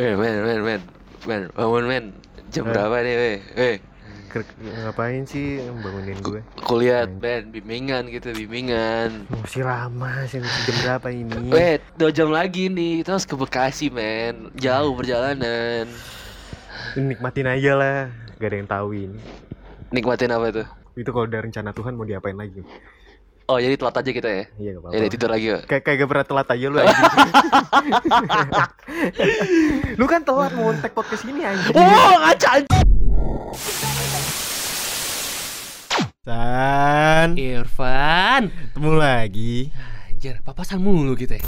Eh, men, men, men, men, bangun men. Jam Eh. berapa nih, weh? Eh, Ker- ngapain sih bangunin gue? kuliah, men, bimbingan gitu, bimbingan. Masih lama sih jam berapa ini? Weh, dua jam lagi nih, kita harus ke Bekasi, men. Jauh perjalanan. Nikmatin aja lah. Gak ada yang tahu ini. Nikmatin apa tuh? Itu kalau udah rencana Tuhan mau diapain lagi? Oh, jadi telat aja kita ya? Iya gak Ya, apa-apa. tidur lagi yuk. Kayak kayak gak pernah telat aja lu anjing. lu kan telat mau tag podcast ini anjing. Oh, ngaca San, Irfan. ketemu lagi. Anjir, papasan mulu kita ya.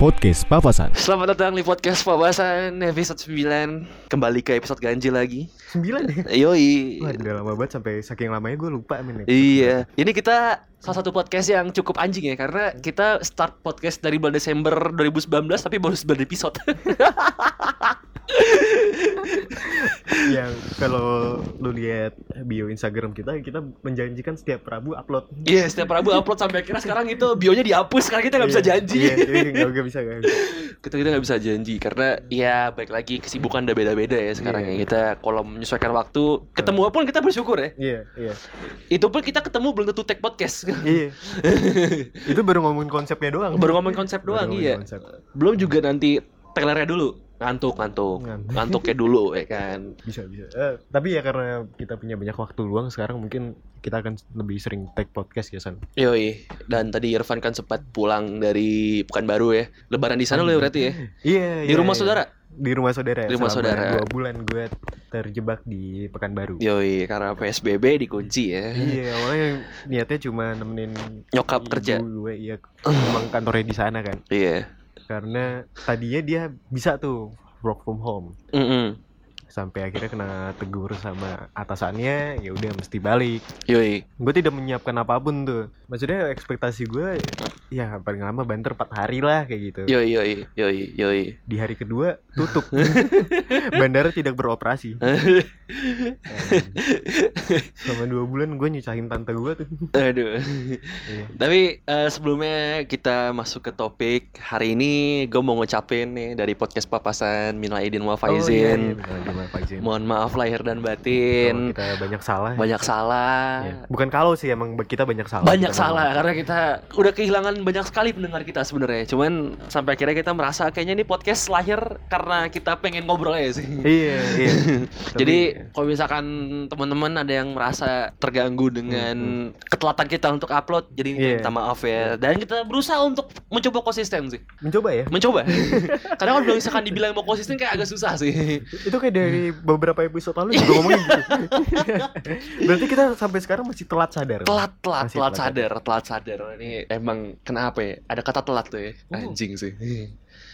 Podcast Papasan. Selamat datang di podcast Papasan episode 9 Kembali ke episode ganjil lagi 9 ya? Yoi Wah, udah lama banget sampai saking lamanya gue lupa men. Iya Ini kita salah satu podcast yang cukup anjing ya Karena kita start podcast dari bulan Desember 2019 Tapi baru 9 episode yang kalau lu lihat bio Instagram kita kita menjanjikan setiap Rabu upload. Iya setiap Rabu upload sampai akhirnya sekarang itu bionya dihapus Karena kita nggak bisa Iya, janji Iya, jadi nggak bisa kan. kita kita nggak bisa janji karena ya baik lagi kesibukan udah beda-beda ya sekarang Iya. ya kita kalau menyesuaikan waktu ketemu pun kita bersyukur ya Iya, iya. itu pun kita ketemu belum tentu take podcast Iya. Itu baru ngomongin konsepnya doang. baru ngomong konsep Baru doang ngomongin iya konsep. belum juga nanti trailernya dulu ngantuk ngantuk Ngantuk. ngantuknya dulu ya kan Bisa, bisa. Eh, tapi ya karena kita punya banyak waktu luang sekarang mungkin kita akan lebih sering take podcast ya San. yoi dan tadi Irfan kan sempat pulang dari Pekanbaru ya lebaran di sana lo ya berarti ya Iya, di rumah saudara Di rumah saudara. Di rumah saudara. Dua bulan gue terjebak di Pekanbaru. yoi karena PSBB dikunci ya Iya, awalnya niatnya cuma nemenin nyokap kerja gue iya emang kantornya di sana kan iya karena tadinya dia bisa tuh work from home Mm-mm. Sampai akhirnya kena tegur sama atasannya ya udah mesti balik. Yoi. Gue tidak menyiapkan apa pun tuh. Maksudnya ekspektasi gue ya paling lama banter 4 hari lah kayak gitu. Yoi yoi yoi yoi. Di hari kedua tutup. Bandara tidak beroperasi. Selama dua bulan gue nyusahin tante gue tuh. Aduh. Iya. Tapi eh, sebelumnya kita masuk ke topik hari ini gue mau ngucapin nih dari podcast papasan minal aidin wal Oh, iya, iya, Pak Izin? Mohon maaf lahir dan Kalau batin. kita banyak salah Banyak salah. Ya. bukan kalau sih emang kita banyak salah Banyak Kita salah karena kita udah kehilangan banyak sekali pendengar kita sebenarnya. Cuman sampai akhirnya kita merasa kayaknya ini podcast lahir karena kita pengen ngobrol aja sih. iya iya Jadi kalau misalkan teman-teman ada yang merasa terganggu dengan ketelatan kita untuk upload, jadi Iya. minta maaf ya. Dan kita berusaha untuk mencoba konsisten sih. mencoba ya Mencoba. Karena kalau misalkan dibilang mau konsisten kayak agak susah sih. itu kayak dari beberapa episode lalu juga ngomongin gitu berarti kita sampai sekarang masih telat sadar Telat, telat, Masih telat telat sadar, telat sadar. Ini emang kenapa ya? Ada kata telat tuh ya. Oh. Anjing sih.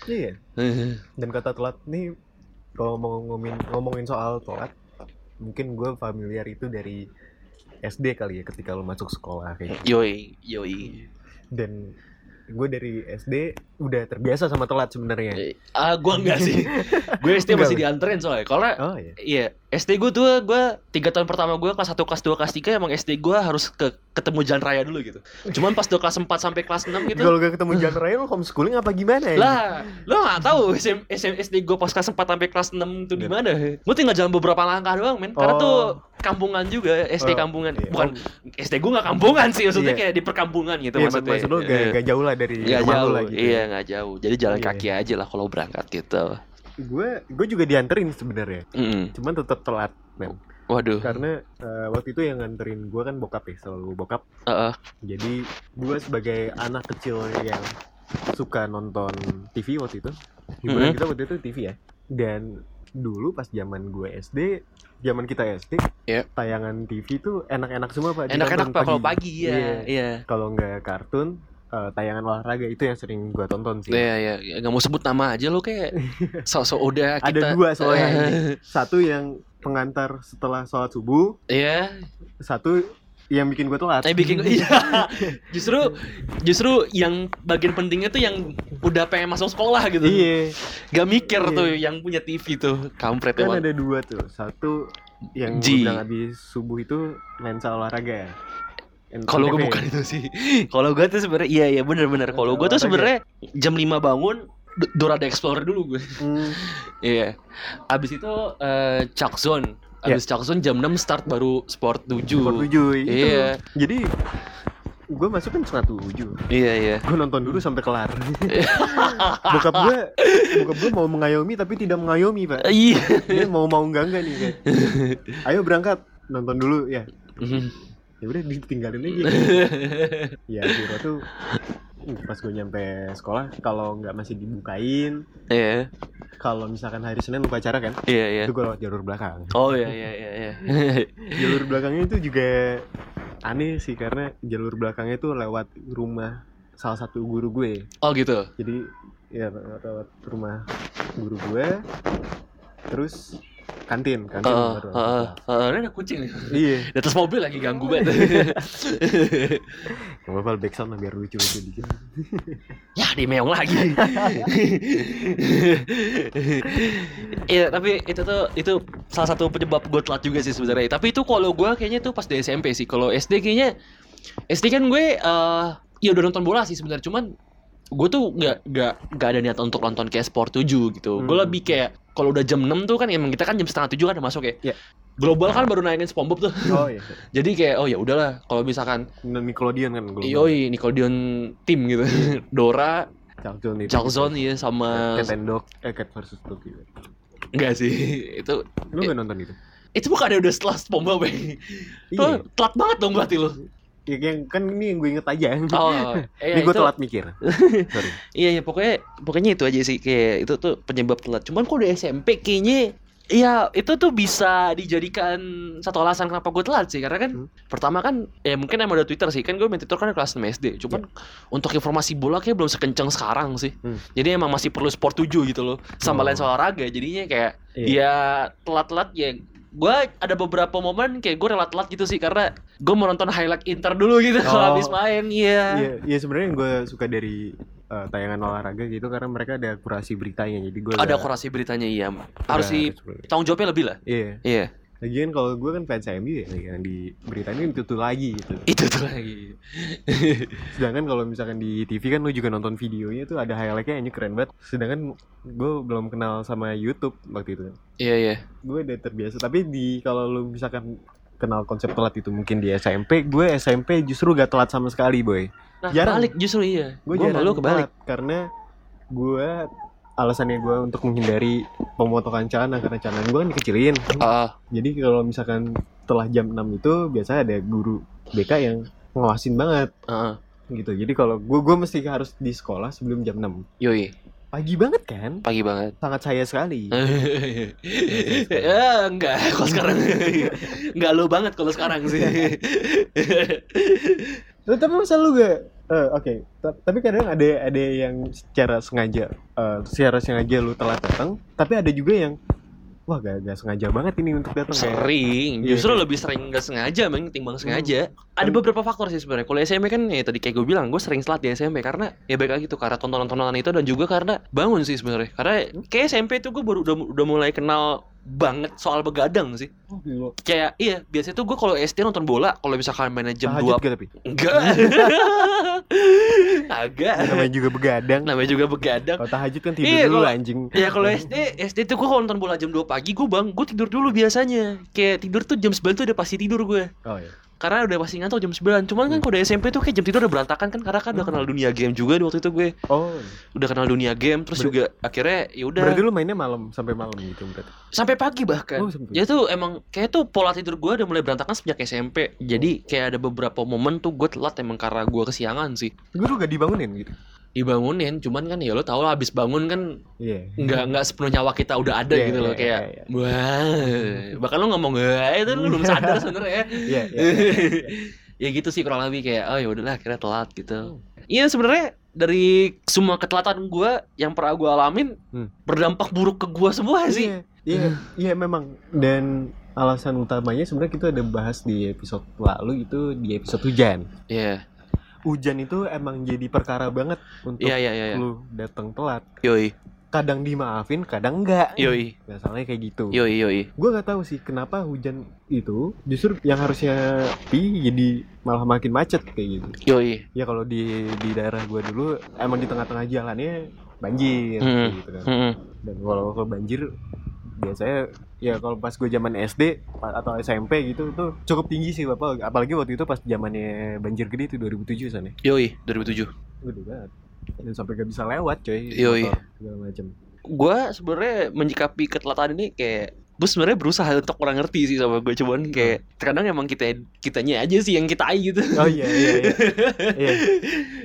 iya dan kata telat nih kalau mau ngomongin ngomongin soal telat mungkin gue familiar itu dari SD kali ya ketika lo masuk sekolah kayak gitu. Yoi, yoi. dan gue dari SD udah terbiasa sama telat sebenarnya Ah, gua enggak sih. gue SD masih dianterin soalnya. Kalau oh iya Iya, SD gue tuh gue tiga tahun pertama gue kelas 1, kelas 2, kelas 3 emang SD gue harus ke ketemu jalan raya dulu gitu. Cuman pas udah kelas 4 sampai kelas 6 gitu. kalau gak ketemu jalan raya lo homeschooling apa gimana ya Lah, lo gak tahu SM, SM, SD gue pas kelas 4 sampai kelas 6 tuh di mana? Gue tinggal jalan beberapa langkah doang, men. Karena Oh. tuh kampungan juga, SD Oh, kampungan. iya. Bukan SD gue gak kampungan sih, maksudnya Iya. kayak di perkampungan gitu Iya, maksudnya. maksud lo gak, Iya. gak jauh lah dari rumah lo jauh, lah gitu iya nggak jauh. Jadi jalan Iya. kaki aja lah kalau berangkat gitu. gue gue juga dianterin sebenarnya Mm-mm. cuman tetap telat men Waduh. karena eh, waktu itu yang nganterin gue kan bokap ya selalu bokap Heeh. jadi gue sebagai anak kecil yang suka nonton TV waktu itu hiburan Mhm. kita waktu itu TV ya dan dulu pas zaman gue SD zaman kita SD Iya. tayangan TV tuh enak-enak semua pak Enak-enak pak kalau pagi ya. Iya. Iya. kalau nggak kartun eh, tayangan olahraga itu yang sering gue tonton sih Iya ya, ya nggak mau sebut nama aja lo kayak sok-sok udah ada kita. dua soalnya satu yang pengantar setelah sholat subuh Iya, satu yang bikin gue telat saya bikin iya. Justru justru yang bagian pentingnya tuh yang udah pengen masuk sekolah gitu. iya Gak mikir Iya. tuh yang punya TV tuh kampret kan emang. ada dua tuh satu yang gue bilang habis subuh itu lensa olahraga Kalau gue bukan itu sih. Kalau gue tuh sebenarnya iya iya bener-bener. Kalau gue tuh sebenarnya jam 5 bangun Dora the Explorer dulu gue. Hmm, Iya. Abis itu eh Chuck Zone. Ya. Abis Chuck Zone jam 6 start baru Sport 7. Sport 7 itu. Iya. Jadi gue masuk kan setengah tujuh. Iya iya. Gue nonton dulu sampai kelar. bokap gue, bokap gue mau mengayomi tapi tidak mengayomi pak. Iya. Dia mau mau enggak enggak nih kayak. Ayo berangkat nonton dulu ya. Ya udah ditinggalin aja. ya akhirnya tuh pas gue nyampe sekolah kalau nggak masih dibukain Iya. kalau misalkan hari Senin upacara kan Iya iya. itu gue lewat jalur belakang Oh iya iya iya iya. jalur belakangnya itu juga aneh sih karena jalur belakangnya itu lewat rumah salah satu guru gue oh gitu. jadi ya lewat rumah guru gue terus kantin kantin Heeh, baru heeh, heeh. Ini ada kucing nih. iya Di atas mobil lagi ganggu banget. nggak apa-apa backsound lah biar lucu lucu dikit ya di meong lagi. Iya tapi itu tuh itu salah satu penyebab gue telat juga sih sebenarnya. Tapi itu kalau gue kayaknya tuh pas di SMP sih. Kalau SD kayaknya SD kan gue eh ya udah nonton bola sih sebenarnya. Cuman gue tuh nggak nggak nggak ada niat untuk nonton kayak sport 7 gitu. Gue Hmm. lebih kayak kalau udah jam 6 tuh kan emang kita kan jam setengah tujuh kan udah masuk ya. Iya. Global kan baru naikin SpongeBob tuh. oh iya Jadi kayak oh ya udahlah kalau misalkan Nickelodeon kan gue Yoi, Nickelodeon tim gitu. Dora, Charlton itu Charlton ya sama Cat and Dog eh Cat versus Dog gitu enggak sih. Itu lu nggak nonton itu itu bukan ada udah setelah SpongeBob ya. iya telat banget dong berarti lo. Ya, yang kan ini yang gue inget aja Oh, ini iya, gue itu- telat mikir sorry Iya, iya, pokoknya pokoknya itu aja sih kayak itu tuh penyebab telat. Cuman kok di SMP kayaknya Iya, itu tuh bisa dijadikan satu alasan kenapa gue telat sih Karena kan Hmm. pertama kan Ya mungkin emang ada Twitter sih Kan gue main Twitter kan kelas 6 SD Cuman untuk informasi bola kayak belum sekencang sekarang sih Hmm. Jadi emang masih perlu sport 7 gitu loh Sama Oh. lain olahraga Jadinya kayak Iya. Ya telat-telat ya gue ada beberapa momen kayak gue rela telat gitu sih karena gue mau nonton highlight Inter dulu gitu Oh. kalau habis main iya. Iya, iya sebenarnya gue suka dari eh, tayangan olahraga gitu karena mereka ada kurasi beritanya jadi gue ada kurasi beritanya iya harus di tanggung jawabnya lebih lah. Iya, iya lagian kalau gue kan fans MU ya, yang di beritanya itu tuh lagi gitu. itu tuh lagi Sedangkan kalau misalkan di TV kan lu juga nonton videonya tuh ada highlightnya ini keren banget. Sedangkan gue belum kenal sama YouTube waktu itu. iya iya Gue udah terbiasa. Tapi di kalau lu misalkan kenal konsep telat itu mungkin di SMP, gue SMP justru gak telat sama sekali boy. nah Jarang. balik justru iya Gue jarang malu kebalik karena gue alasannya gue untuk menghindari pemotongan celana karena celana gue kan dikecilin. ah Jadi kalau misalkan setelah jam 6 itu biasa ada guru BK yang ngawasin banget ah gitu. Jadi kalau gue gue mesti harus di sekolah sebelum jam 6. yoi Pagi banget kan? pagi banget Sangat saya sekali. ya enggak kalau sekarang enggak lo banget kalau sekarang sih tapi masa lu gak eh, oke, Ta- tapi kadang ada ada yang secara sengaja eh, secara sengaja lu telat datang, tapi ada juga yang wah gak, gak sengaja banget ini untuk datang. Sering. Iya, justru kayak- lebih sering nggak sengaja mending timbang sengaja. Ada beberapa faktor sih sebenarnya. Kalau SMP kan ya tadi kayak gue bilang gue sering telat di SMP karena ya baik lagi tuh karena tontonan-tontonan itu dan juga karena bangun sih sebenarnya. Karena kayak SMP tuh gue baru udah, udah mulai kenal banget soal begadang sih oh, gila. kayak iya biasanya tuh gue kalau SD nonton bola kalau misalkan mainnya jam 2 gak tapi? enggak agak Namanya juga begadang. namanya juga begadang Kalau tahajud kan tidur Iya, dulu kalau- anjing. Ya kalau SD, SD tuh gue kalau nonton bola jam 2 pagi gue bang, gue tidur dulu biasanya Kayak tidur tuh jam 9 tuh udah pasti tidur gue Oh iya. Karena udah pasti ngantuk jam 9 Cuman kan kalau udah SMP tuh kayak jam tidur udah berantakan kan Karena kan udah kenal dunia game juga di waktu itu gue. Oh. Udah kenal dunia game Terus Ber- juga akhirnya ya udah. Berarti lu mainnya malam sampai malam gitu berarti. Sampai pagi bahkan. Oh, sampai. Ya tuh emang kayak tuh pola tidur gue udah mulai berantakan sejak SMP Jadi kayak ada beberapa momen tuh gue telat emang karena gue kesiangan sih. Guru gak dibangunin gitu. Dibangunin cuman kan ya lo tau lah abis bangun kan Iya. nggak nggak sepenuhnya nyawa kita udah ada Iya, gitu loh iya, kayak iya, wah bahkan lo ngomong wah itu lu belum sadar sebenarnya Iya, iya. ya gitu sih kurang lebih kayak oh ya udahlah akhirnya telat Hmm. gitu iya sebenarnya dari semua ketelatan gue yang pernah gue alamin Hmm. berdampak buruk ke gue semua sih Iya, iya, iya memang. Dan alasan utamanya sebenarnya kita ada bahas di episode lalu itu di episode hujan. iya Hujan itu emang jadi perkara banget untuk iya iya iya iya. lu datang telat. yoi kadang dimaafin kadang enggak Yoi. masalahnya kayak gitu Yoi yoi. gue nggak tahu sih kenapa hujan itu justru yang harusnya pi jadi malah makin macet kayak gitu Yoi. ya kalau di di daerah gue dulu emang di tengah-tengah jalannya banjir Hmm. gitu kan Mm-mm. dan kalau kalau banjir biasanya ya kalau pas gue zaman SD atau SMP gitu tuh cukup tinggi sih bapak apalagi waktu itu pas zamannya banjir gede itu 2007 sana Yoi 2007. gede banget dan sampai gak bisa lewat coy Yoi. segala macam Gua sebenarnya menyikapi ketelatan ini kayak gue sebenarnya berusaha untuk kurang ngerti sih sama gue cuman kayak terkadang emang kita kitanya aja sih yang kita gitu oh iya iya iya iya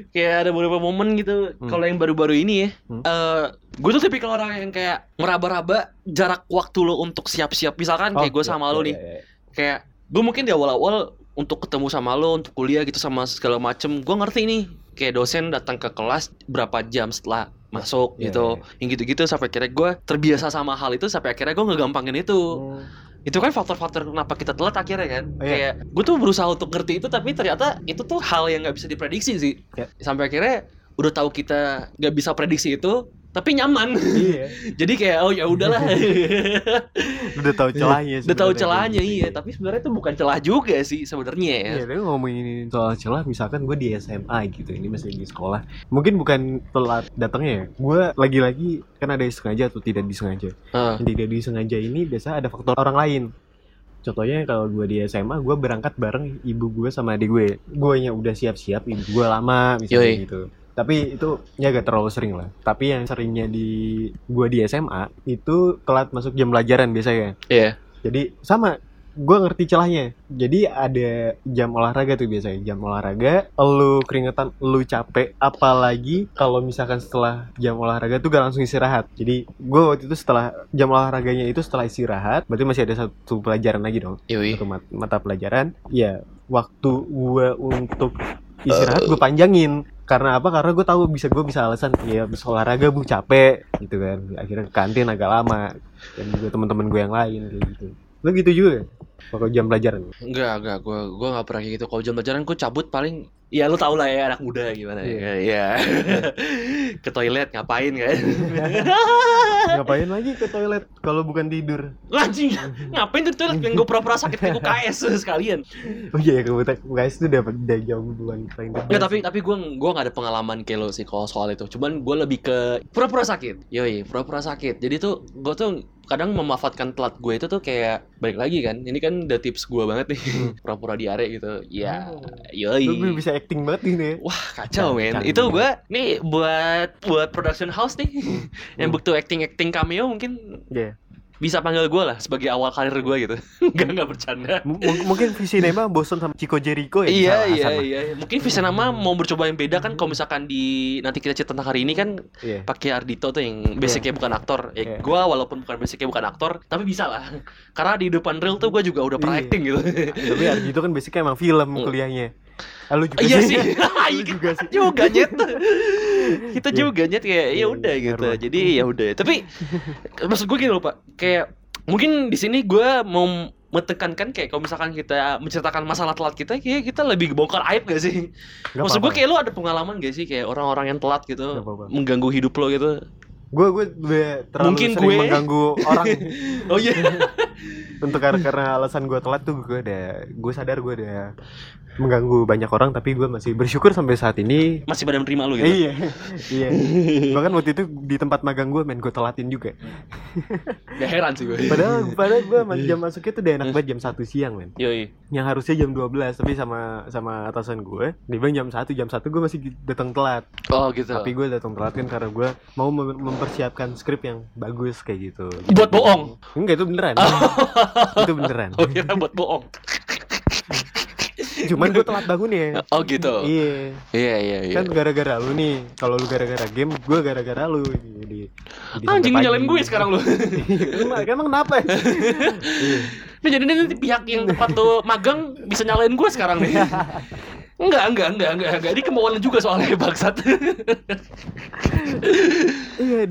kayak ada beberapa momen gitu Hmm. kalau yang baru-baru ini ya Hmm. eh gue tuh tipikal orang yang kayak ngeraba-raba jarak waktu lo untuk siap-siap misalkan kayak Oh, gue iya, sama iya, lo nih iya, iya. kayak gue mungkin di awal-awal untuk ketemu sama lo untuk kuliah gitu sama segala macem gue ngerti nih kayak dosen datang ke kelas berapa jam setelah masuk Iya, gitu iya. yang gitu-gitu sampai akhirnya gue terbiasa sama hal itu sampai akhirnya gue ngegampangin itu Hmm. itu kan faktor-faktor kenapa kita telat akhirnya kan Oh, iya. kayak gue tuh berusaha untuk ngerti itu tapi ternyata itu tuh hal yang nggak bisa diprediksi sih Ya. sampai akhirnya udah tahu kita nggak bisa prediksi itu tapi nyaman iya jadi kayak oh ya udahlah udah tahu celahnya udah tahu celahnya kayak iya gitu. tapi sebenarnya itu bukan celah juga sih sebenarnya ya Iya, tapi ngomongin soal celah, misalkan gue di SMA gitu, ini masih di sekolah. Mungkin bukan telat datangnya ya. Gue lagi-lagi kan ada yang sengaja atau tidak disengaja. Ah, Yang tidak disengaja ini biasa ada faktor orang lain. Contohnya kalau gue di SMA, gue berangkat bareng ibu gue sama adik gue. Gue yang udah siap-siap, ibu gue lama misalnya Yoi. gitu. Tapi itu ya gak terlalu sering lah. Tapi yang seringnya di gue di SMA itu telat masuk jam pelajaran biasanya. iya Jadi sama gue ngerti celahnya. Jadi ada jam olahraga tuh biasanya. Jam olahraga, lu keringetan, lu capek. Apalagi kalau misalkan setelah jam olahraga tuh gak langsung istirahat. Jadi gue waktu itu setelah jam olahraganya itu setelah istirahat, berarti masih ada satu pelajaran lagi dong. yoi Satu mat- mata pelajaran. Ya waktu gue untuk istirahat gue panjangin. Karena apa? Karena gue tahu bisa gue bisa alasan ya habis olahraga bu capek gitu kan. Akhirnya ke kantin agak lama dan juga teman-teman gue yang lain gitu. Lo gitu juga kan? Pokok jam pelajaran. enggak enggak gue gue nggak pernah kayak gitu kalau jam pelajaran gue cabut paling ya lu tau lah ya anak muda gimana ya ya ke toilet ngapain kan Ngapain lagi ke toilet kalau bukan tidur? Anjing, ngapain tuh toilet yang gue pura-pura sakit ke UKS sekalian Oh iya ya kebetulan guys itu dapat dari jauh duluan paling the Nggak, best. tapi tapi gue gue nggak ada pengalaman kayak lo sih kalau soal itu. Cuman gue lebih ke pura-pura sakit. Yoi, pura-pura sakit. Jadi tuh gue tuh kadang memanfaatkan telat gue itu tuh kayak balik lagi kan. Ini kan udah tips gue banget nih. pura-pura diare gitu. Ya, Oh. yoi. Lu bisa acting banget ini ya. Wah kacau men. Canggih. Itu gue nih buat buat production house nih yang Hmm. butuh acting acting cameo mungkin Iya. Bisa panggil gue lah sebagai awal karir gue gitu. Enggak enggak bercanda. M- mungkin Visinema bosan sama Chico Jericho ya. Iya iya iya. Mungkin visa nama mau bercoba yang beda kan kalau misalkan di nanti kita cerita tentang hari ini kan Iya. pakai Ardito tuh yang basicnya bukan aktor. Ya Iya. gua walaupun bukan basicnya bukan aktor, tapi bisa lah. Karena di depan real tuh gua juga udah pernah Iya. acting gitu. Tapi itu kan basicnya emang film Hmm. kuliahnya. Ah, lu juga Iya sih. Lu juga sih. juga nyet. Kita Iya. juga nyet kayak ya Iya, udah iya, gitu. Jadi ya udah. Tapi maksud gue gini loh, Pak. Kayak mungkin di sini gua mau menekankan kayak kalau misalkan kita menceritakan masalah telat kita kayak kita lebih bongkar aib gak sih? Nggak Maksud gue kayak lu ada pengalaman gak sih kayak orang-orang yang telat gitu mengganggu hidup lo gitu? gue gue gue terlalu Mungkin sering gue- mengganggu orang Oh iya. untuk karena, karena alasan gue telat tuh gue ada gue sadar gue ada mengganggu banyak orang tapi gue masih bersyukur sampai saat ini Masih pada menerima lu gitu. iya iya bahkan waktu itu di tempat magang gue main gue telatin juga Gak heran sih gue. padahal padahal gue jam masuknya tuh udah enak banget jam satu siang men Yoi. yang harusnya jam 12 tapi sama sama atasan gue dia bilang jam 1 jam 1 gue masih datang telat Oh gitu. tapi gue datang telat kan karena gue mau mem- mempersiapkan skrip yang bagus kayak gitu Buat bohong. enggak itu beneran itu beneran Oh kira buat bohong. cuman gue telat bangun ya Oh gitu. iya Iya iya iya. kan gara-gara lu nih kalau lu gara-gara game gue gara-gara lu jadi, jadi Anjing nyalain gue sekarang lu. emang, emang kenapa Iya. Nah, jadi nanti pihak yang tempat tuh magang bisa nyalain gue sekarang nih. Enggak, enggak, enggak, enggak, enggak. Ini kemauan juga soalnya bangsat. iya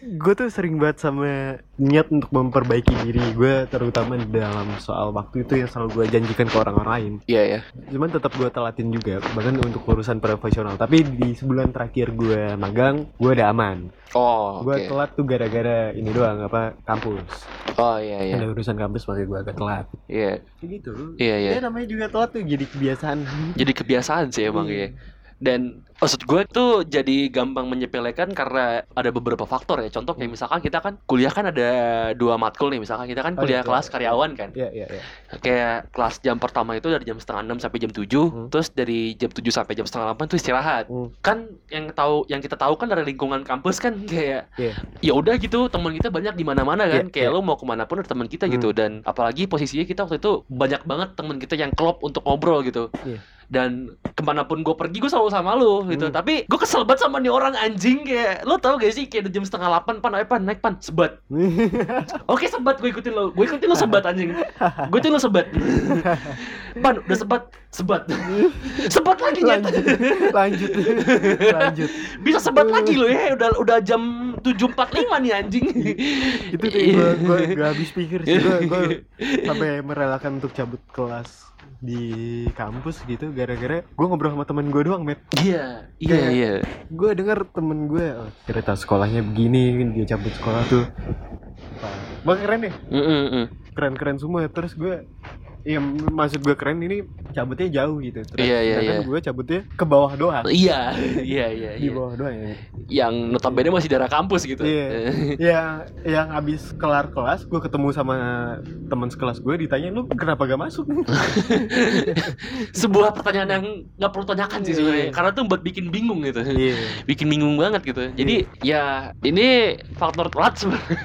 gue tuh sering banget sama niat untuk memperbaiki diri gue terutama dalam soal waktu itu yang selalu gue janjikan ke orang-orang lain Iya ya. cuman tetap gue telatin juga bahkan untuk urusan profesional tapi di sebulan terakhir gue magang gue udah aman Oh, gue telat tuh gara-gara ini doang apa kampus Oh iya iya. ada urusan kampus makanya gue agak telat Iya. kayak gitu Iya, iya. Ya, namanya juga telat tuh jadi kebiasaan Jadi kebiasaan sih emang Iya. ya. Dan maksud gue tuh jadi gampang menyepelekan karena ada beberapa faktor ya. Contoh kayak misalkan kita kan kuliah kan ada dua matkul nih. Misalkan kita kan Oh, kuliah iya, kelas iya. karyawan kan. Iya iya iya. Kayak kelas jam pertama itu dari jam setengah enam sampai jam tujuh. Hmm. Terus dari jam tujuh sampai jam setengah delapan itu istirahat. Hmm. Kan yang tahu yang kita tahu kan dari lingkungan kampus kan kayak Iya. ya udah gitu teman kita banyak di mana-mana kan. Iya, kayak iya. lo mau ke mana pun ada teman kita Hmm. gitu. Dan apalagi posisinya kita waktu itu banyak banget teman kita yang klop untuk ngobrol gitu. Iya. Dan ke mana pun gue pergi gue selalu sama lo gitu. Hmm. Tapi gue kesel banget sama nih orang anjing kayak lo tau gak sih kayak jam setengah delapan pan ayo pan naik pan sebat. Oke sebat gue ikutin lo. Gue ikutin lo sebat anjing. Gue ikutin lo sebat. pan udah sebat sebat. sebat lagi nyet. lanjut lanjut lanjut Bisa sebat lagi lo ya. Udah udah jam 7.45 nih anjing. itu gue gue gak habis pikir sih gue sampai merelakan untuk cabut kelas di kampus gitu gara-gara gue ngobrol sama temen gue doang met Iya, iya, Kayak- iya. gue denger temen gue oh, cerita sekolahnya begini dia cabut sekolah tuh Wah keren ya Mm, mm, mm. keren-keren semua terus gue Iya maksud gue keren ini cabutnya jauh gitu terus Iya, iya, iya. gue cabutnya ke bawah doang Iya, iya, iya, di iya. bawah doang ya Yang notabene masih daerah kampus gitu. Iya. ya yang abis kelar kelas gue ketemu sama teman sekelas gue ditanya lu kenapa gak masuk Sebuah pertanyaan yang nggak perlu tanyakan sih sebenarnya. Iya. Karena tuh buat bikin bingung gitu. iya Bikin bingung banget gitu. Jadi ya ini faktor telat sebenarnya.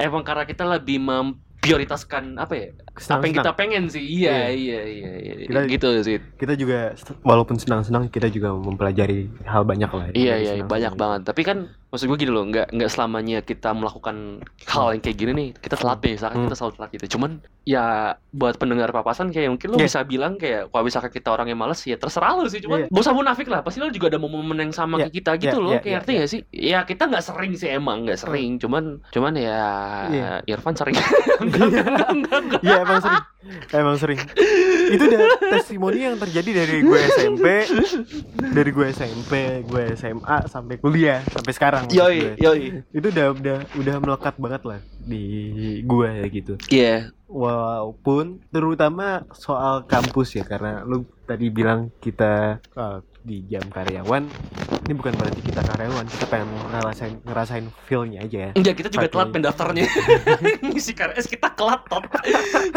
Emang karena kita lebih memprioritaskan apa ya? Apa yang kita pengen sih. Iya, iya, iya, iya. Kita- gitu sih. kita juga walaupun senang-senang kita juga mempelajari hal banyak lah Iya iya senang-senang. banyak banget. Tapi kan maksud gue gini loh, nggak nggak selamanya kita melakukan hal yang kayak gini nih kita telat nih, misalkan Hmm. kita selalu telat gitu. Cuman ya buat pendengar papasan kayak mungkin lo Iya. bisa bilang kayak kalau misalkan kita orang yang males ya terserah lo sih. Cuman Iya. gak usah munafik lah. Pasti lo juga ada momen yang sama Iya, kayak kita gitu iya, loh. iya, kayak iya, ngerti gak sih? Ya kita nggak sering sih emang nggak sering. Cuman cuman ya Iya. Irfan sering. Enggak, enggak, enggak, enggak. Iya emang sering Emang sering Itu udah testimoni yang terjadi dari gue SMP Dari gue SMP Gue SMA Sampai kuliah Sampai sekarang Yoi, yoi. Itu udah udah udah melekat banget lah Di gue ya gitu Iya. Walaupun Terutama soal kampus ya Karena lu tadi bilang kita eh, Di jam karyawan Ini bukan berarti kita karyawan Kita pengen ngerasain Ngerasain feel-nya aja ya Enggak, kita juga telat pendaftarnya. Ngisi KRS kita telat, Tot.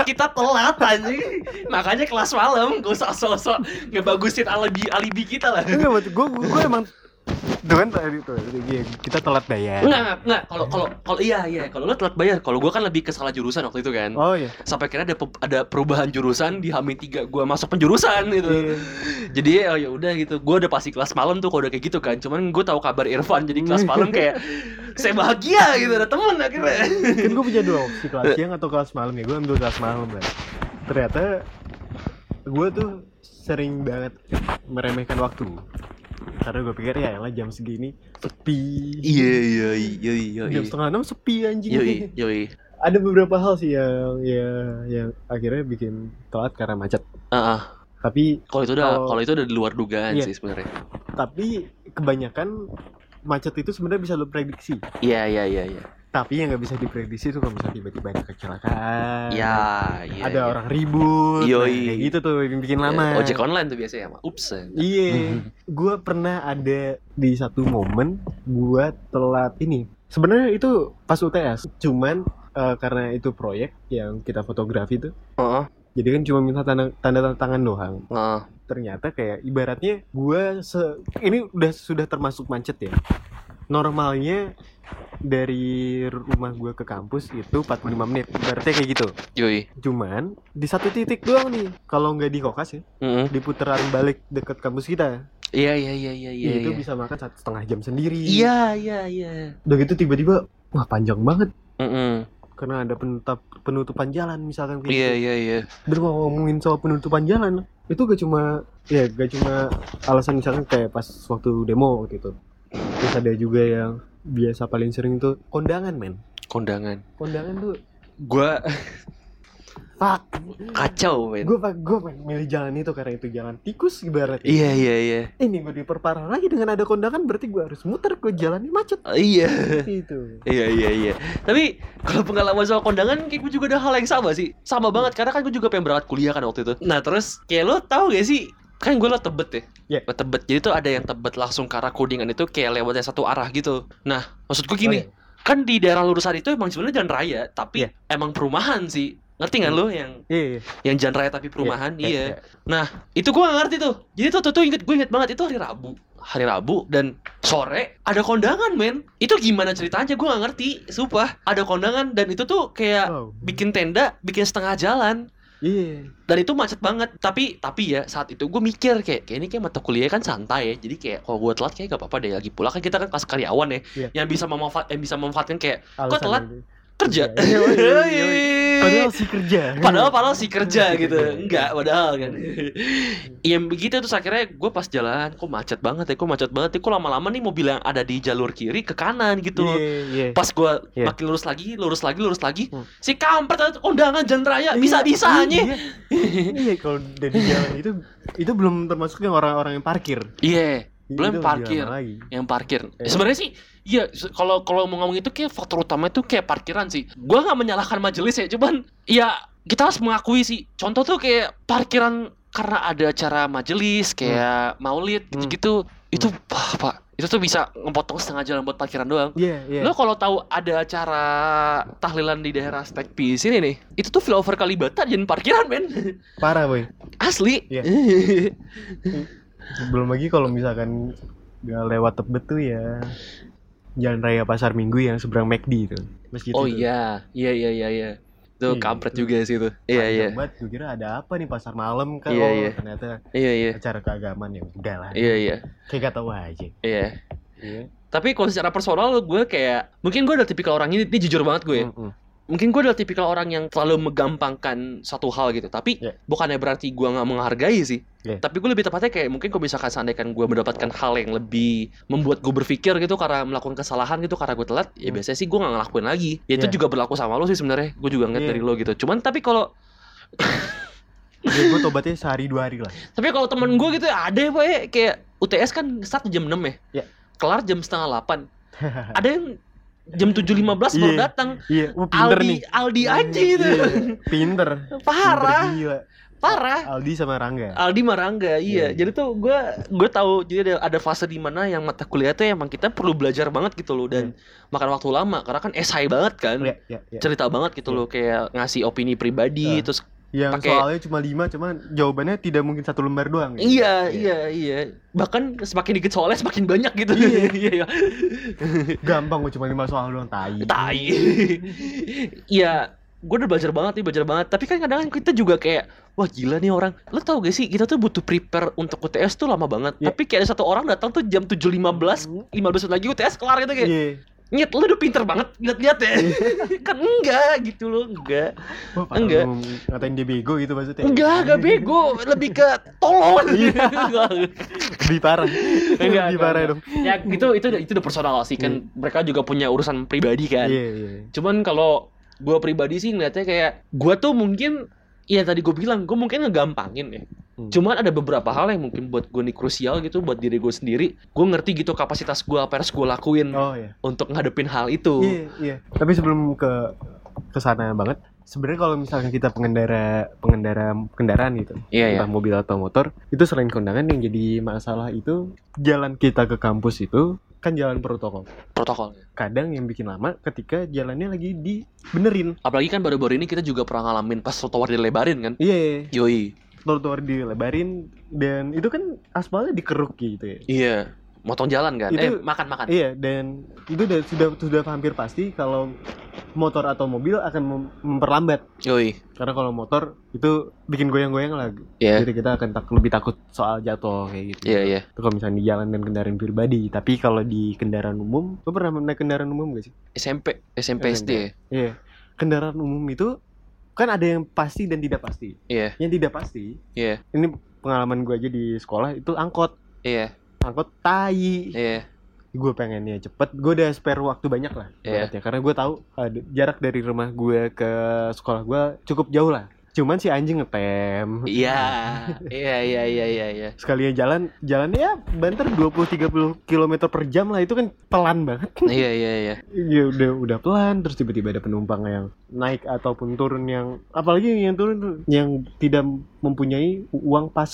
kita telat anjing. Makanya kelas malam gak usah sosok ngebagusin alibi alibi kita lah. Enggak, gue, gue emang Tuh kan tadi tuh, kita telat bayar Enggak, enggak, enggak. Kalau kalau kalau iya iya, kalau lu telat bayar, kalau gua kan lebih ke salah jurusan waktu itu kan. Oh iya Sampai kira ada ada perubahan jurusan di Hamin 3 gua masuk penjurusan gitu. Iya. Jadi oh ya udah gitu. Gua udah pasti kelas malam tuh kalau udah kayak gitu kan. Cuman gua tahu kabar Irfan jadi kelas malam kayak saya bahagia gitu ada temen akhirnya. Kan gue punya dua opsi kelas siang atau kelas malam ya Gue ambil kelas malam kan Ternyata Gue tuh sering banget meremehkan waktu Karena gue pikir ya elah jam segini Sepi Iya iya iya iya. Jam setengah enam sepi anjing Yoi, yoi. Ada beberapa hal sih yang, yang, yang akhirnya bikin telat karena macet Ah, ah. Tapi kalau itu udah Kalau- kalau itu udah di luar dugaan Iya. sih sebenarnya. tapi kebanyakan macet itu sebenarnya bisa lo prediksi Iya iya iya iya. Tapi yang nggak bisa diprediksi tuh kalau misalnya tiba-tiba ada kecelakaan Iya, iya. ada iya. orang ribut Yoi. nah, kayak gitu tuh bikin Iya, lama Ojek online tuh biasanya mah. Ups. iya gue pernah ada di satu momen gue telat ini sebenarnya itu pas UTS cuman eh, karena itu proyek yang kita fotografi tuh Heeh. jadi kan cuma minta tanda tanda tangan doang Heeh. ternyata kayak ibaratnya gue se ini udah sudah termasuk macet ya normalnya dari rumah gue ke kampus itu 45 menit ibaratnya kayak gitu Yoi. cuman di satu titik doang nih kalau nggak di kokas ya Heeh. di putaran balik deket kampus kita Iya iya iya iya iya. itu iya. bisa makan satu setengah jam sendiri Iya iya iya. udah gitu tiba-tiba wah panjang banget Heeh. karena ada penutuppenutupan jalan misalkan kayak Iya gitu. iya iya. Dan kalau ngomongin soal penutupan jalan itu gak cuma ya gak cuma alasan misalkan kayak pas waktu demo gitu terus ada juga yang biasa paling sering tuh kondangan men. Kondangan. Kondangan tuh gua fuck kacau men. Gue gue milih jalan itu karena itu jalan tikus ibaratnya. Iya iya iya. Ini gue diperparah lagi dengan ada kondangan berarti gue harus muter ke jalannya macet. Oh, iya. Itu iya iya iya. Tapi kalau pengalaman soal kondangan kayak gue juga ada hal yang sama sih. Sama banget karena kan gue juga pengen berangkat kuliah kan waktu itu. Nah terus kayak lo tau gak sih kan gue lo tebet ya Iya. Lo tebet jadi tuh ada yang tebet langsung ke arah codingan itu kayak lewatnya satu arah gitu nah maksud gue gini Oh, iya. kan di daerah lurusan itu emang sebenarnya jalan raya tapi Iya. emang perumahan sih ngerti nggak lo yang iya iya yang jalan raya tapi perumahan Iya, iya, iya. Nah, itu gua gak ngerti tuh. Jadi tuh tuh, tuh inget gue inget banget itu hari Rabu. Hari Rabu dan sore ada kondangan, men. Itu gimana ceritanya? Gue gak ngerti. Sumpah, ada kondangan dan itu tuh kayak Oh. bikin tenda, bikin setengah jalan. Iya Dan itu macet banget. Tapi tapi ya saat itu gue mikir kayak kayak ini kayak mata kuliah kan santai ya. Jadi kayak kalau gue telat kayak gak apa-apa deh lagi pula kan kita kan kelas karyawan ya. Iya. Yang bisa memanfaat yang bisa memanfaatkan kayak Alasan telat? itu. Kerja. Iya, iya, iya, padahal sih kerja. Padahal padahal sih kerja gitu. enggak padahal kan. Yang begitu terus akhirnya gue pas jalan kok macet banget ya kok macet banget ya kok lama-lama nih mobil yang ada di jalur kiri ke kanan gitu iya iya pas gue Iya. makin lurus lagi lurus lagi lurus lagi Hmm. si kampret undangan jalan raya bisa bisanya iya, kalau dari jalan itu itu belum termasuk yang orang-orang yang parkir. Iya Itu belum parkir. yang parkir. Iya. sebenarnya sih iya kalau kalau mau ngomong itu kayak faktor utama itu kayak parkiran sih gua nggak menyalahkan majelis ya cuman ya kita harus mengakui sih contoh tuh kayak parkiran karena ada acara majelis kayak maulid Hmm. gitu-gitu itu wah, pak itu tuh bisa ngepotong setengah jalan buat parkiran doang iya iya Lo kalau tahu ada acara tahlilan di daerah Stekpi sini nih, itu tuh flyover Kalibata jadi parkiran men. parah boy Asli. Iya. belum lagi kalau misalkan nggak lewat tebet tuh ya jalan raya pasar minggu yang seberang McD itu masjid oh itu. iya, iya iya iya iya. Itu Iya, kampret itu. juga sih itu. Iya iya. Banget gue kira ada apa nih pasar malam kan Iya, oh, iya. ternyata Iya iya. acara keagamaan ya udah lah Iya iya. kayak gak tahu aja Iya. iya Tapi kalau secara personal gue kayak mungkin gue udah tipikal orang ini, ini jujur banget gue ya. Mm-mm. Mungkin gue adalah tipikal orang yang terlalu megampangkan satu hal gitu. Tapi Iya. bukannya berarti gue nggak menghargai sih. Iya. Tapi gue lebih tepatnya kayak mungkin kalau misalkan seandainya gue mendapatkan hal yang lebih membuat gue berpikir gitu karena melakukan kesalahan gitu karena gue telat, ya Hmm. biasanya sih gue nggak ngelakuin lagi. Ya itu Iya. juga berlaku sama lo sih sebenarnya. Gue juga ngeliat Iya. dari lo gitu. Cuman tapi kalau ya gue tobatnya sehari dua hari lah tapi kalau temen gue gitu ada ya pak ya kayak UTS kan start jam 6 ya. Iya. Kelar jam setengah 8 Ada yang jam 7.15 baru Iya. datang. iya pinter Aldi nih Aldi aja gitu. Iya, pinter Parah, Pinter gila. parah. Aldi sama Rangga Aldi Marangga, iya. Iya. Jadi tuh gue gue tahu jadi ada, ada fase di mana yang mata kuliah tuh emang kita perlu belajar banget gitu loh dan makan waktu lama karena kan esai banget kan. Iya, iya, iya. Cerita banget gitu Iya. loh kayak ngasih opini pribadi Ah. terus Yang pakai- soalnya cuma lima, cuman jawabannya tidak mungkin satu lembar doang. gitu. iya iya iya bahkan semakin dikit soalnya semakin banyak gitu. Iya. iya. Gampang gue cuma lima soal doang, tai. Tai. Iya, gue udah belajar banget nih, belajar banget. Tapi kan kadang kita juga kayak, wah gila nih orang. Lo tau gak sih, kita tuh butuh prepare untuk UTS tuh lama banget. Iya. Tapi kayak ada satu orang datang tuh jam 7.15, 15 menit lagi UTS kelar gitu kayak. Iya. Nyet, lo udah pinter banget lihat-lihat ya. kan enggak gitu loh, enggak. Wah, Enggak. lu ngatain dia bego gitu maksudnya. Enggak, enggak bego, lebih ke tolol. Lebih parah. Enggak, Lebih parah dong. ya itu itu itu udah personal sih kan mereka juga punya urusan pribadi kan. Iya, iya. Cuman kalau gue pribadi sih ngeliatnya kayak gue tuh mungkin Iya tadi gue bilang gue mungkin ngegampangin ya. Hmm. Cuman ada beberapa hal yang mungkin buat gue nih krusial gitu buat diri gue sendiri. Gue ngerti gitu kapasitas gue apa harus gue lakuin Oh iya. untuk ngadepin hal itu. Iya, iya. Tapi sebelum ke ke sana banget, sebenarnya kalau misalkan kita pengendara pengendara kendaraan gitu, Iya entah mobil atau motor, itu selain kondangan yang jadi masalah itu jalan kita ke kampus itu kan jalan protokol. Protokol. Kadang yang bikin lama ketika jalannya lagi dibenerin. Apalagi kan baru-baru ini kita juga pernah ngalamin pas trotoar dilebarin kan. Iya, Yoi. Trotoar dilebarin dan itu kan aspalnya dikeruk gitu ya. Iya. Motong jalan kan. Itu- eh makan-makan. Iya, dan itu udah, sudah sudah hampir pasti kalau motor atau mobil akan mem- memperlambat. Yoi. Karena kalau motor itu bikin goyang-goyang lah. Iya. Jadi kita akan tak, lebih takut soal jatuh kayak gitu. Iya iya. Itu kalau misalnya di jalan dan kendaraan pribadi. Tapi kalau di kendaraan umum, lo pernah naik kendaraan umum gak sih? SMP SMP SD. ya? Iya. Kendaraan umum itu kan ada yang pasti dan tidak pasti. Iya. Yang tidak pasti, Iya. ini pengalaman gue aja di sekolah itu angkot. Iya. Angkot tai. Iya. gue pengennya cepet gue udah spare waktu banyak lah Iya. karena gue tahu ada jarak dari rumah gue ke sekolah gue cukup jauh lah cuman si anjing ngetem Iya, iya, iya, iya, iya, iya. sekalinya jalan jalannya ya banter 20-30 km per jam lah itu kan pelan banget Iya, iya, iya. ya udah udah pelan terus tiba-tiba ada penumpang yang naik ataupun turun yang apalagi yang turun yang tidak mempunyai uang pas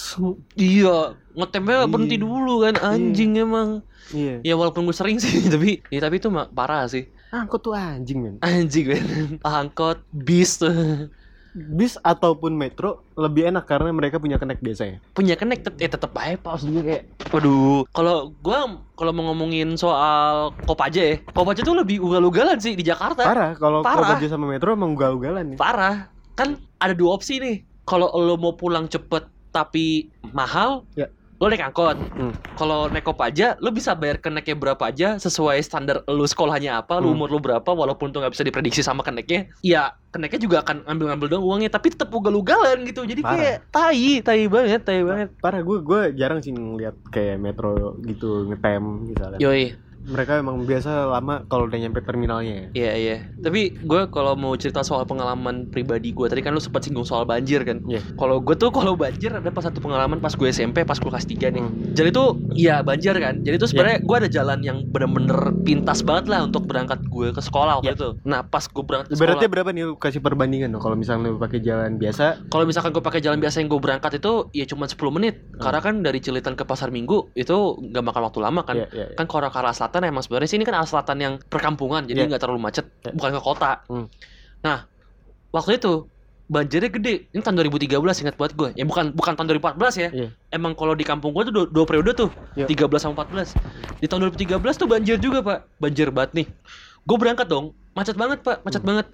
Iya, ngetemnya Iya. berhenti dulu kan anjing emang. iya Ya walaupun gue sering sih, tapi ya tapi itu mah parah sih. angkot tuh anjing men Anjing men. Angkot, bis tuh. Bis ataupun metro lebih enak karena mereka punya connect biasanya Punya connect tet- eh tetep aja pas juga kayak Waduh, kalau gua kalau mau ngomongin soal Kopaja ya, Kopaja tuh lebih ugal-ugalan sih di Jakarta. parah kalau. Kopaja sama metro emang ugal-ugalan nih Parah. Kan ada dua opsi nih. Kalau lo mau pulang cepet tapi mahal, Ya. Lo naik angkot. Hmm. Kalau naik Kopaja, lo bisa bayar keneknya berapa aja sesuai standar lo sekolahnya apa, lo Hmm. umur lo berapa, walaupun tuh nggak bisa diprediksi sama keneknya. Ya, keneknya juga akan ambil-ambil dong uangnya, tapi tetap ugal-ugalan gitu. Jadi Parah. kayak tai, tai banget, tai banget. parah gue gue jarang sih ngeliat kayak metro gitu ngetem misalnya Yoi, mereka emang biasa lama kalau udah nyampe terminalnya ya iya iya. Tapi gue kalau mau cerita soal pengalaman pribadi gue, tadi kan lu sempat singgung soal banjir kan. Iya. Kalau gue tuh kalau banjir ada pas satu pengalaman pas gue SMP, pas gue kelas 3 nih. Hmm. Jadi tuh iya banjir kan. Jadi tuh sebenarnya gue ada jalan yang bener-bener pintas banget lah untuk berangkat gue ke sekolah waktu Ya. itu. Nah pas gue berangkat ke Berarti sekolah, berapa nih lu kasih perbandingan dong kalau misalnya lu pakai jalan biasa kalau misalkan gue pakai jalan biasa yang gue berangkat itu ya cuma 10 menit. Hmm. Karena kan dari Cilitan ke Pasar Minggu itu nggak makan waktu lama kan. Iya, iya, iya. Kan kalau ke arah selatan emang sebenarnya sini kan arah selatan yang perkampungan jadi Iya. nggak terlalu macet, Iya. bukan ke kota. Hmm. Nah waktu itu banjirnya gede. Ini tahun 2013 ingat buat gue. Ya bukan bukan tahun 2014 ya. Iya. Emang kalau di kampung gue tuh dua, dua periode tuh, Iya. 13 sama 14. Di tahun 2013 tuh banjir juga pak, banjir banget nih. Gue berangkat dong, macet banget pak, macet Hmm. banget.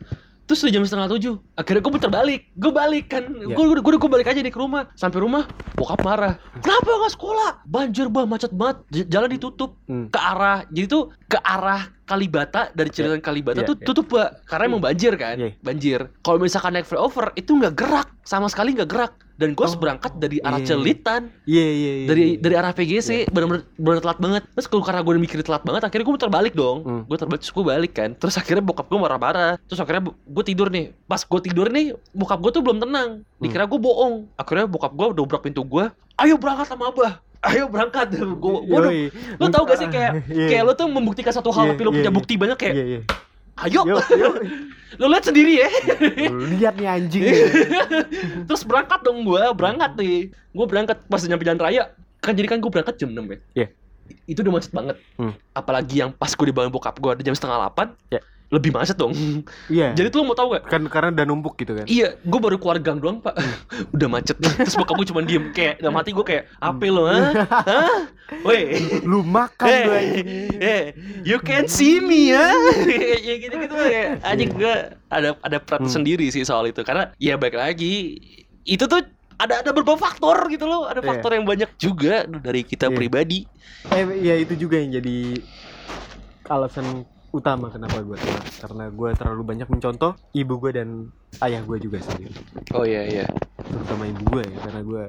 Terus udah jam setengah tujuh, akhirnya gue muter balik, gue balik kan, Iya. gue gue gue balik aja nih ke rumah, sampai rumah, bokap marah, kenapa nggak sekolah? Banjir bah, macet banget, J- jalan ditutup. Hmm. ke arah, jadi tuh ke arah Kalibata dari Cilitan Kalibata Iya, tuh iya. tutup pak, karena emang banjir kan, Iya. banjir. Kalau misalkan naik flyover itu nggak gerak, sama sekali nggak gerak, dan gue Oh. berangkat dari arah Iya. Cilitan Iya iya iya. dari iya. dari arah PGC benar-benar benar telat banget terus kalau karena gue mikir telat banget akhirnya gue muter balik dong Hmm. gue terbalik terus gue balik kan terus akhirnya bokap gue marah-marah terus akhirnya gue tidur nih pas gue tidur nih bokap gue tuh belum tenang Hmm. dikira gue bohong akhirnya bokap gue dobrak pintu gue ayo berangkat sama abah ayo berangkat gue gue lo tau gak sih kayak Iya, kayak lo tuh membuktikan satu hal Iya, tapi lo iya, punya iya. bukti banyak kayak Iya iya. ayo Yo, yo. lo lihat sendiri ya Lu Lihat nih anjing. terus berangkat dong gue berangkat nih gue berangkat pas nyampe jalan raya kan jadi kan gue berangkat jam 6 ya Iya. itu udah macet banget Hmm. apalagi yang pas gue dibangun bokap gue ada jam setengah 8 Iya. Lebih macet dong Iya. jadi tuh lo mau tau gak kan karena udah numpuk gitu kan. Iya, gue baru keluar gang doang pak Udah macet Terus bokap gue cuma diem Kayak dalam hati gue kayak Apa lo ha? Hah? Weh Lu makan Hey, anjing. hey, you can see me ya, ya gitu-gitu kayak anjing gue ada ada perhatian Hmm. sendiri sih soal itu karena ya baik lagi itu tuh ada ada beberapa faktor gitu loh, ada Iya. faktor yang banyak juga dari kita Iya. pribadi. Eh ya itu juga yang jadi alasan utama kenapa gue telat karena gue terlalu banyak mencontoh ibu gue dan ayah gue juga sendiri Oh iya iya. terutama ibu gue ya karena gue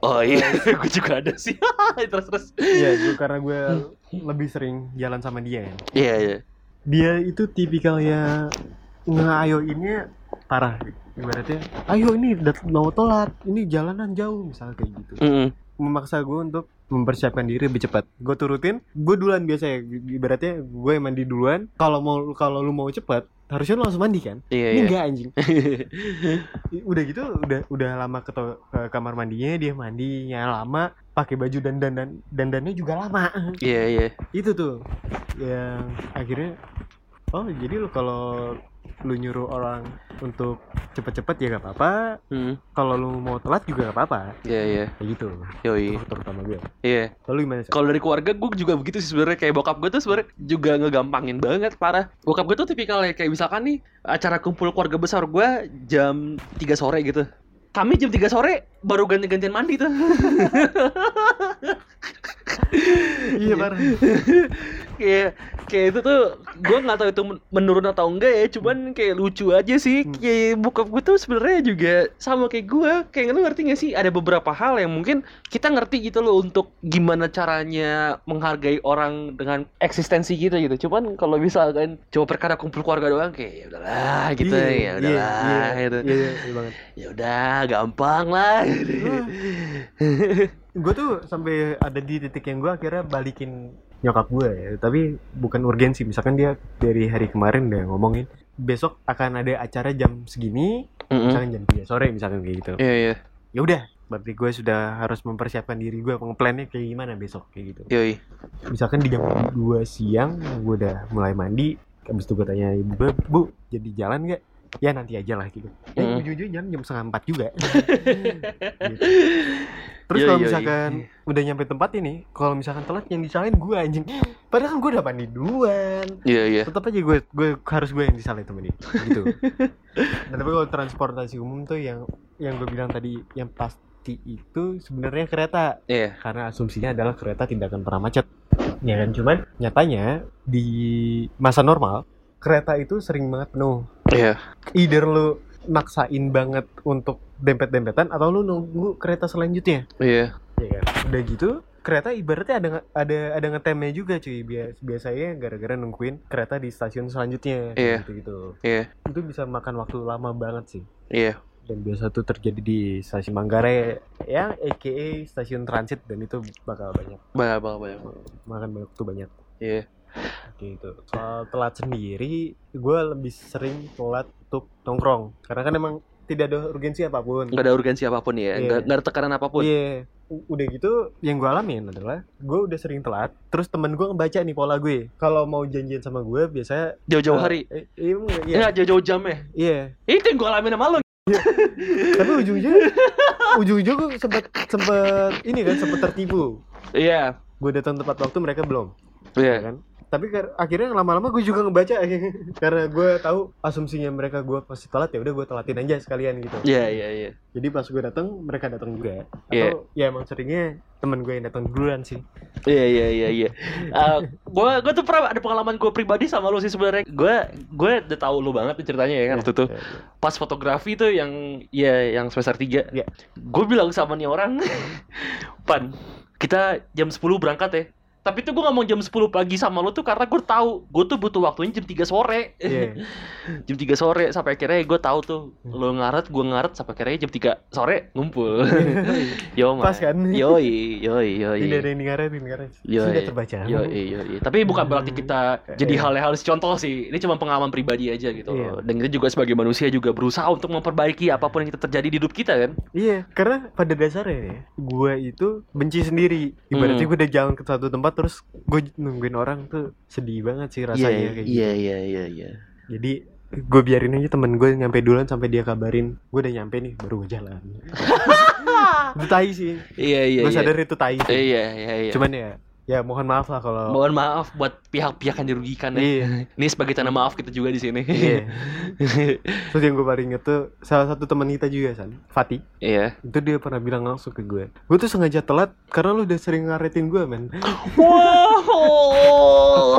Oh iya, gue juga ada sih. terus terus. ya gue karena gue lebih sering jalan sama dia kan Iya iya. dia itu tipikalnya ngayoinnya parah ibaratnya ayo ini dat- mau telat ini jalanan jauh misalnya kayak gitu Mm-mm. Memaksa gue untuk mempersiapkan diri lebih cepat. Gue turutin gue duluan biasa ya ibaratnya gue yang mandi duluan. Kalau mau kalau lu mau cepat harusnya lu langsung mandi kan? Iya ini iya. enggak anjing. Udah gitu udah udah lama ke, ke kamar mandinya dia mandinya lama pakai baju dan dandan dandannya juga lama. Iya iya. itu tuh. Yang akhirnya oh jadi lu kalau lu nyuruh orang untuk cepet-cepet ya gak apa-apa Hmm. kalau lu mau telat juga gak apa-apa Iya iya. kayak gitu Yoi. itu terutama gue Iya. lalu gimana sih Kalau dari keluarga gue juga begitu sih sebenarnya kayak bokap gue tuh sebenarnya juga ngegampangin banget parah. Bokap gue tuh tipikalnya kayak misalkan nih acara kumpul keluarga besar gue jam 3 sore gitu. Kami jam 3 sore baru ganti-gantian mandi tuh. iya parah kayak kayak itu tuh gue nggak tahu itu men- menurun atau enggak ya cuman kayak lucu aja sih Hmm. kayak bokap gue tuh sebenarnya juga sama kayak gue kayak lu ngerti gak sih ada beberapa hal yang mungkin kita ngerti gitu loh untuk gimana caranya menghargai orang dengan eksistensi kita gitu cuman kalau misalkan cuma perkara kumpul keluarga doang kayak ya udahlah gitu Iya, ya iya, udahlah iya, gitu Iya, iya, iya banget. ya udah gampang lah gitu. gue tuh sampai ada di titik yang gue akhirnya balikin nyokap gue ya. Tapi bukan urgensi. Misalkan dia dari hari kemarin udah ngomongin besok akan ada acara jam segini Mm-mm. misalkan jam 3 sore misalkan kayak gitu. Iya iya. Ya udah berarti gue sudah harus mempersiapkan diri gue pengeplannya kayak gimana besok kayak gitu. Yoi misalkan di jam 2 siang gue udah mulai mandi habis itu gue tanya ibu bu jadi jalan nggak ya nanti aja lah gitu. Ya Mm. ujung-ujung jam jam setengah empat juga. Gitu. terus Iya, kalau iya, misalkan udah nyampe tempat ini kalau misalkan telat yang disalahin gue anjing. Padahal kan gue udah mandi duluan. Iya iya. Tetap aja gue gue harus gue yang disalahin temen ini gitu. Nah, tapi kalau transportasi umum tuh yang yang gue bilang tadi yang pasti itu sebenarnya kereta. Iya. Karena asumsinya adalah kereta tidak akan pernah macet ya kan? Cuman nyatanya di masa normal kereta itu sering banget penuh iya. Either lu maksain banget untuk dempet-dempetan atau lu nunggu kereta selanjutnya. Iya. Ya kan? Udah gitu kereta ibaratnya ada ada ada ngetemnya juga cuy. Bias, biasanya gara-gara nungguin kereta di stasiun selanjutnya Iya. gitu gitu iya. Itu bisa makan waktu lama banget sih. Iya. Dan biasa tuh terjadi di stasiun Manggarai ya aka stasiun transit dan itu bakal banyak. Banyak banyak banyak makan waktu banyak. Iya gitu. Soal telat sendiri gue lebih sering telat untuk nongkrong. Karena kan emang tidak ada urgensi apa pun. Nggak ada urgensi apa pun ya Iya. nggak ada tekanan apa pun. Iya. U- udah gitu yang gue alamin adalah gue udah sering telat terus temen gue ngebaca nih pola gue. Kalau mau janjian sama gue biasanya jauh-jauh eh, hari? eh, iya Iya, jauh-jauh jam ya. iya. Itu yang gue alamin sama lo. tapi ujung-ujung ujung-ujung gue sempet sempet ini kan sempet tertipu. Iya. gue datang tepat waktu mereka belum. Iya. ya kan tapi akhirnya lama-lama gue juga ngebaca karena gue tahu asumsinya mereka gue pasti telat ya udah gue telatin aja sekalian gitu Iya, iya, iya. jadi pas gue datang mereka datang juga Iya. atau ya emang seringnya temen gue yang datang duluan sih Iya, iya, iya, iya. Eh, gua gua tuh pernah ada pengalaman gue pribadi sama lo sih sebenarnya. Gue gue udah tahu lo banget nih ceritanya ya kan waktu itu. Ya, ya. Pas fotografi tuh yang ya yang semester 3. Iya. Gue bilang sama nih orang, "Pan, kita jam 10 berangkat ya." Tapi tuh gue ngomong jam 10 pagi sama lo tuh karena gue tahu gue tuh butuh waktunya jam 3 sore. Iya. jam 3 sore sampai akhirnya gue tahu tuh lo ngaret gue ngaret sampai akhirnya jam 3 sore ngumpul yo Pas kan? yoi yoi yoi tidak ada yang ngaretin karena Yoi. sudah terbaca Yoi, yoi. Tapi bukan berarti kita jadi Iya. hal yang harus contoh sih. Ini cuma pengalaman pribadi aja gitu. Iya. Dan kita juga sebagai manusia juga berusaha untuk memperbaiki apa pun yang kita terjadi di hidup kita kan. iya karena pada dasarnya ya gue itu benci sendiri ibaratnya Hmm. gue udah jalan ke satu tempat terus gue nungguin orang tuh sedih banget sih rasanya kayak gitu iya, iya, iya, iya. jadi gue biarin aja temen gue nyampe duluan sampai dia kabarin gue udah nyampe nih baru gue jalan itu tai sih Iya, iya, gue iya. sadar itu tai sih. Iya, iya, iya. cuman ya ya mohon maaf lah kalau Mohon maaf buat pihak-pihak yang dirugikan ya. iya Ini sebagai tanda maaf kita juga di sini. iya terus yang gue paling inget tuh salah satu teman kita juga san Fatih Iya. itu dia pernah bilang langsung ke gue gue tuh sengaja telat karena lu udah sering ngaretin gue men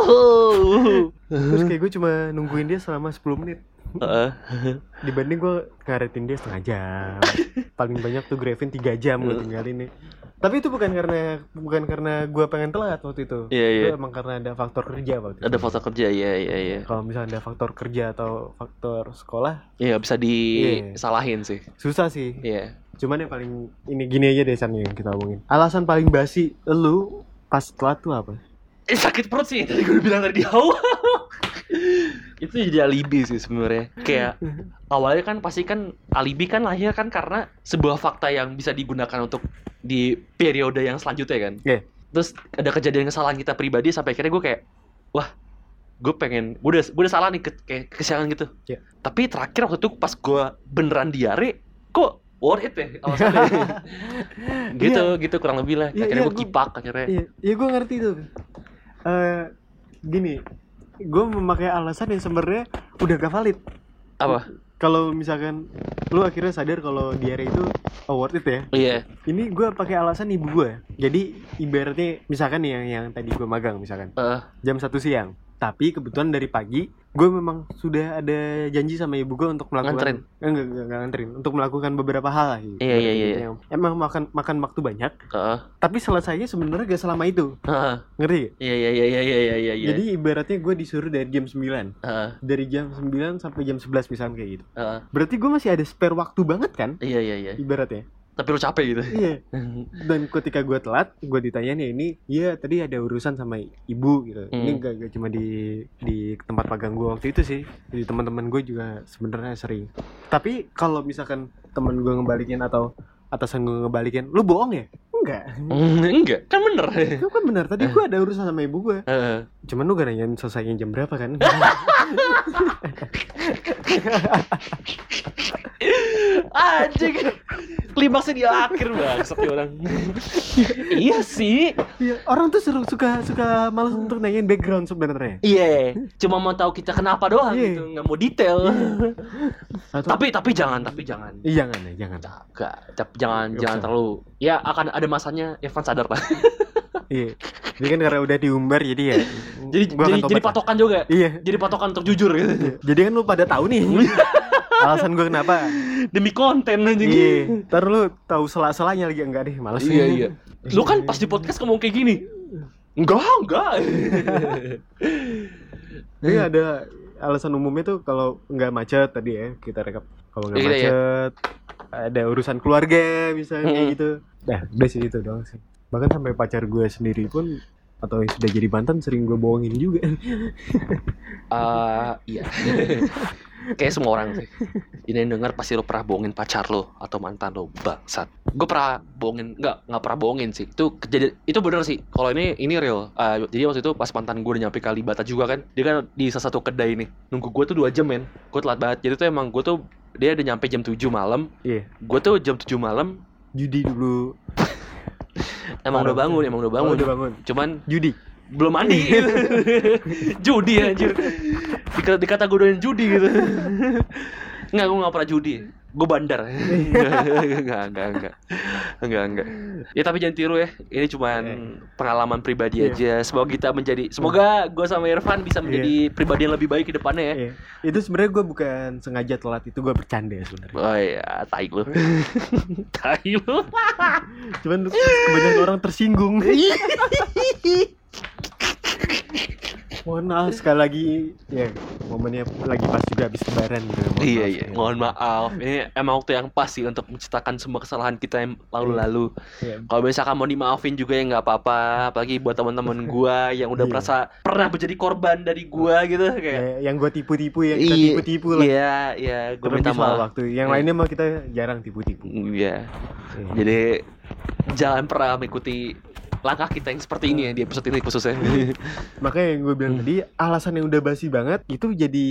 Wow. terus kayak gue cuma nungguin dia selama 10 menit Heeh. dibanding gue ngaretin dia setengah jam paling banyak tuh Grevin 3 jam gue tinggalin nih tapi itu bukan karena bukan karena gue pengen telat waktu itu Iya, iya. itu emang karena ada faktor kerja waktu Ada itu foto kerja, iya, iya, iya. kalau misalnya ada faktor kerja atau faktor sekolah Iya, bisa disalahin sih. susah sih Iya. cuman yang paling ini gini aja deh San yang kita omongin alasan paling basi lu pas telat tuh apa Eh sakit perut sih tadi gue bilang tadi di awal. itu jadi alibi sih sebenarnya. Kayak awalnya kan pasti kan alibi kan lahir kan karena sebuah fakta yang bisa digunakan untuk di periode yang selanjutnya kan. Iya. Terus ada kejadian kesalahan kita pribadi sampai akhirnya gue kayak wah gue pengen gue udah gue udah salah nih ke, kayak kesiangan gitu. Iya. Tapi terakhir waktu itu pas gue beneran diare kok worth it ya alasannya. gitu gitu kurang lebih lah. Iya, akhirnya iya, gue kipak akhirnya. Iya, iya gue ngerti tuh. Eh, gini, gue memakai alasan yang sebenarnya udah gak valid. Apa? Kalau misalkan lu akhirnya sadar kalau diare itu oh, worth it ya. Iya. Ini gue pakai alasan ibu gue. Jadi ibaratnya misalkan nih yang yang tadi gue magang misalkan Eh, jam satu siang. Tapi kebetulan dari pagi gue memang sudah ada janji sama ibu gue untuk melakukan Nganterin? Enggak, enggak, enggak nganterin untuk melakukan beberapa hal lah gitu. Iya, iya, iya. Yang Emang makan makan waktu banyak, Heeh. tapi selesainya sebenarnya gak selama itu. Heeh. Ngerti? gak? Iya iya iya iya iya iya iya. Jadi ibaratnya gue disuruh dari jam 9 Heeh, Dari jam 9 sampai jam 11 misalnya kayak gitu heeh. Berarti gue masih ada spare waktu banget kan Iya iya iya. Ibaratnya Tapi lu capek gitu. Iya Dan ketika gue telat Gue ditanyain ya ini Iya tadi ada urusan sama ibu gitu Ini Hmm. gak, gak cuma di di tempat magang gue waktu itu sih Di teman-teman gue juga sebenarnya sering Tapi kalau misalkan temen gue ngebalikin atau atasan gue ngebalikin Lu bohong ya? Enggak Mm, Enggak, kan bener. Itu kan benar Tadi gue ada urusan sama ibu gue Heeh. Cuman lu gak nanyain selesainya jam berapa kan Anjing. Klimaksnya di akhir bangsat nih orang. iya sih. Iya, orang tuh seru, suka suka malas untuk nanyain background sebenarnya. Iya, cuma mau tahu kita kenapa doang Iya. gitu, nggak mau detail. Atau, tapi tapi jangan, tapi jangan. Ih, jangan ya, jangan. Enggak, tapi jangan Nggak jangan usah. terlalu. Ya akan ada masanya Irfan sadar lah. Iya. Jadi kan karena udah diumbar jadi ya. jadi gua jadi, jadi patokan juga. Iya. Jadi patokan untuk jujur gitu. Iya. Jadi kan lu pada tahu nih. Alasan gue kenapa? Demi konten anjing. Iya. Ntar lu tahu sela-selanya lagi enggak deh, males. Iya iya. Lu kan pas di podcast ngomong kayak gini. Enggak, enggak. Jadi ada alasan umumnya tuh kalau nggak macet tadi ya kita rekap kalau nggak Iya, iya. macet ada urusan keluarga misalnya kayak Mm-mm. gitu nah udah sih itu doang sih bahkan sampai pacar gue sendiri pun atau yang sudah jadi mantan sering gue bohongin juga Ah, iya. Kayak semua orang sih. Ini yang denger pasti lo pernah bohongin pacar lo atau mantan lo, bangsat. Gue pernah bohongin, nggak nggak pernah bohongin sih. Itu kejadian, itu bener sih. Kalau ini ini real. Ah, jadi waktu itu pas mantan gue udah nyampe Kalibata juga kan, dia kan di salah satu kedai nih. Nunggu gue tuh dua jam men. Gue telat banget. Jadi tuh emang gue tuh dia udah nyampe jam 7 malam. iya Gue tuh jam 7 malam judi dulu emang udah bangun, emang udah bangun. Oh, udah bangun. Cuman judi. belum mandi. Judi anjir. Dikata, dikata gue doyan judi gitu. Enggak, gue gak pernah judi Gue bandar. Enggak, enggak, enggak. Enggak, enggak. Ya tapi jangan tiru ya. Ini cuman pengalaman pribadi Iya. aja. Semoga kita menjadi Semoga gue sama Irfan bisa menjadi pribadi yang lebih baik ke depannya ya. Iya. itu sebenarnya gue bukan sengaja telat itu gue bercanda sebenarnya. Oh iya, tai lu. Tai lu. Cuman kebanyakan orang tersinggung mohon maaf sekali lagi ya momennya lagi pas juga habis lebaran gitu mohon Iya maaf. iya, mohon maaf. Ini emang waktu yang pas sih untuk menceritakan semua kesalahan kita yang lalu-lalu. Iya. Kalau misalkan mau dimaafin juga ya nggak apa-apa. Apalagi buat teman-teman gua yang udah Iya. merasa pernah menjadi korban dari gua gitu kayak. Ya, yang gue tipu-tipu yang kita Iya, tipu-tipu lah Iya, iya, gua Terlebih minta maaf. waktu yang Iya. lainnya mah kita jarang tipu-tipu Iya. Iya. Jadi jangan pernah mengikuti langkah kita yang seperti ini ya di episode ini khususnya. makanya yang gue bilang Hmm. tadi alasan yang udah basi banget itu jadi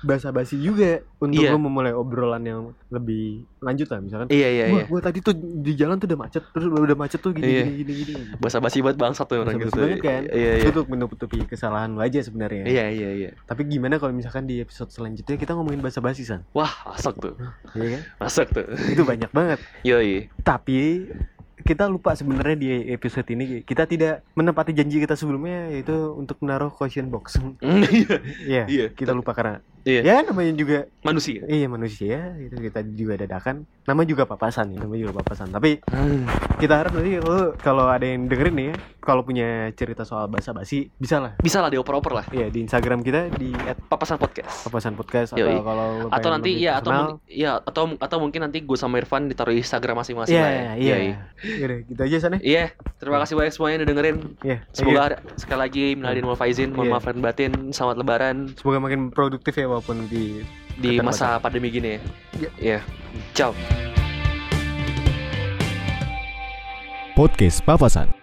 basa-basi juga untuk Iya. lo memulai obrolan yang lebih lanjut lah misalkan iya iya iya. gue tadi tuh di jalan tuh udah macet, terus udah macet tuh gini Iya. gini gini gini. Basa-basi banget bangsat tuh orang gitu. banget kan? Iya iya. Itu untuk menutupi kesalahan lo aja sebenarnya. Iya iya iya. Tapi gimana kalau misalkan di episode selanjutnya kita ngomongin basa-basi san? Wah, masuk tuh. Iya kan? Masuk tuh. Itu banyak banget. Yoi. Tapi kita lupa sebenarnya di episode ini kita tidak menepati janji kita sebelumnya yaitu untuk menaruh question box. Iya. Iya. Iya. Kita lupa karena Iya. ya namanya juga Manusia. iya manusia itu kita juga dadakan. Nama juga papasan, ya, nama juga papasan. Tapi kita harap nanti lo kalau ada yang dengerin nih ya, kalau punya cerita soal basa-basi bisa lah. Bisa lah dioper-oper lah. Iya di Instagram kita di Papasan podcast. @papasan podcast Yoi. atau kalau lo Atau nanti ya atau personal, ya atau atau mungkin nanti gue sama Irfan ditaruh di Instagram masing-masing Iya, lah ya. iya. Yaudah, gitu aja sana. Iya, terima kasih banyak semuanya udah dengerin. Iya. Semoga sekali lagi minalidin wal faizin, mohon Iya. maaf lahir batin, selamat lebaran semoga makin produktif ya walaupun di di masa pandemi gini ya. Iya. Iya. Ciao. Podcast Papasan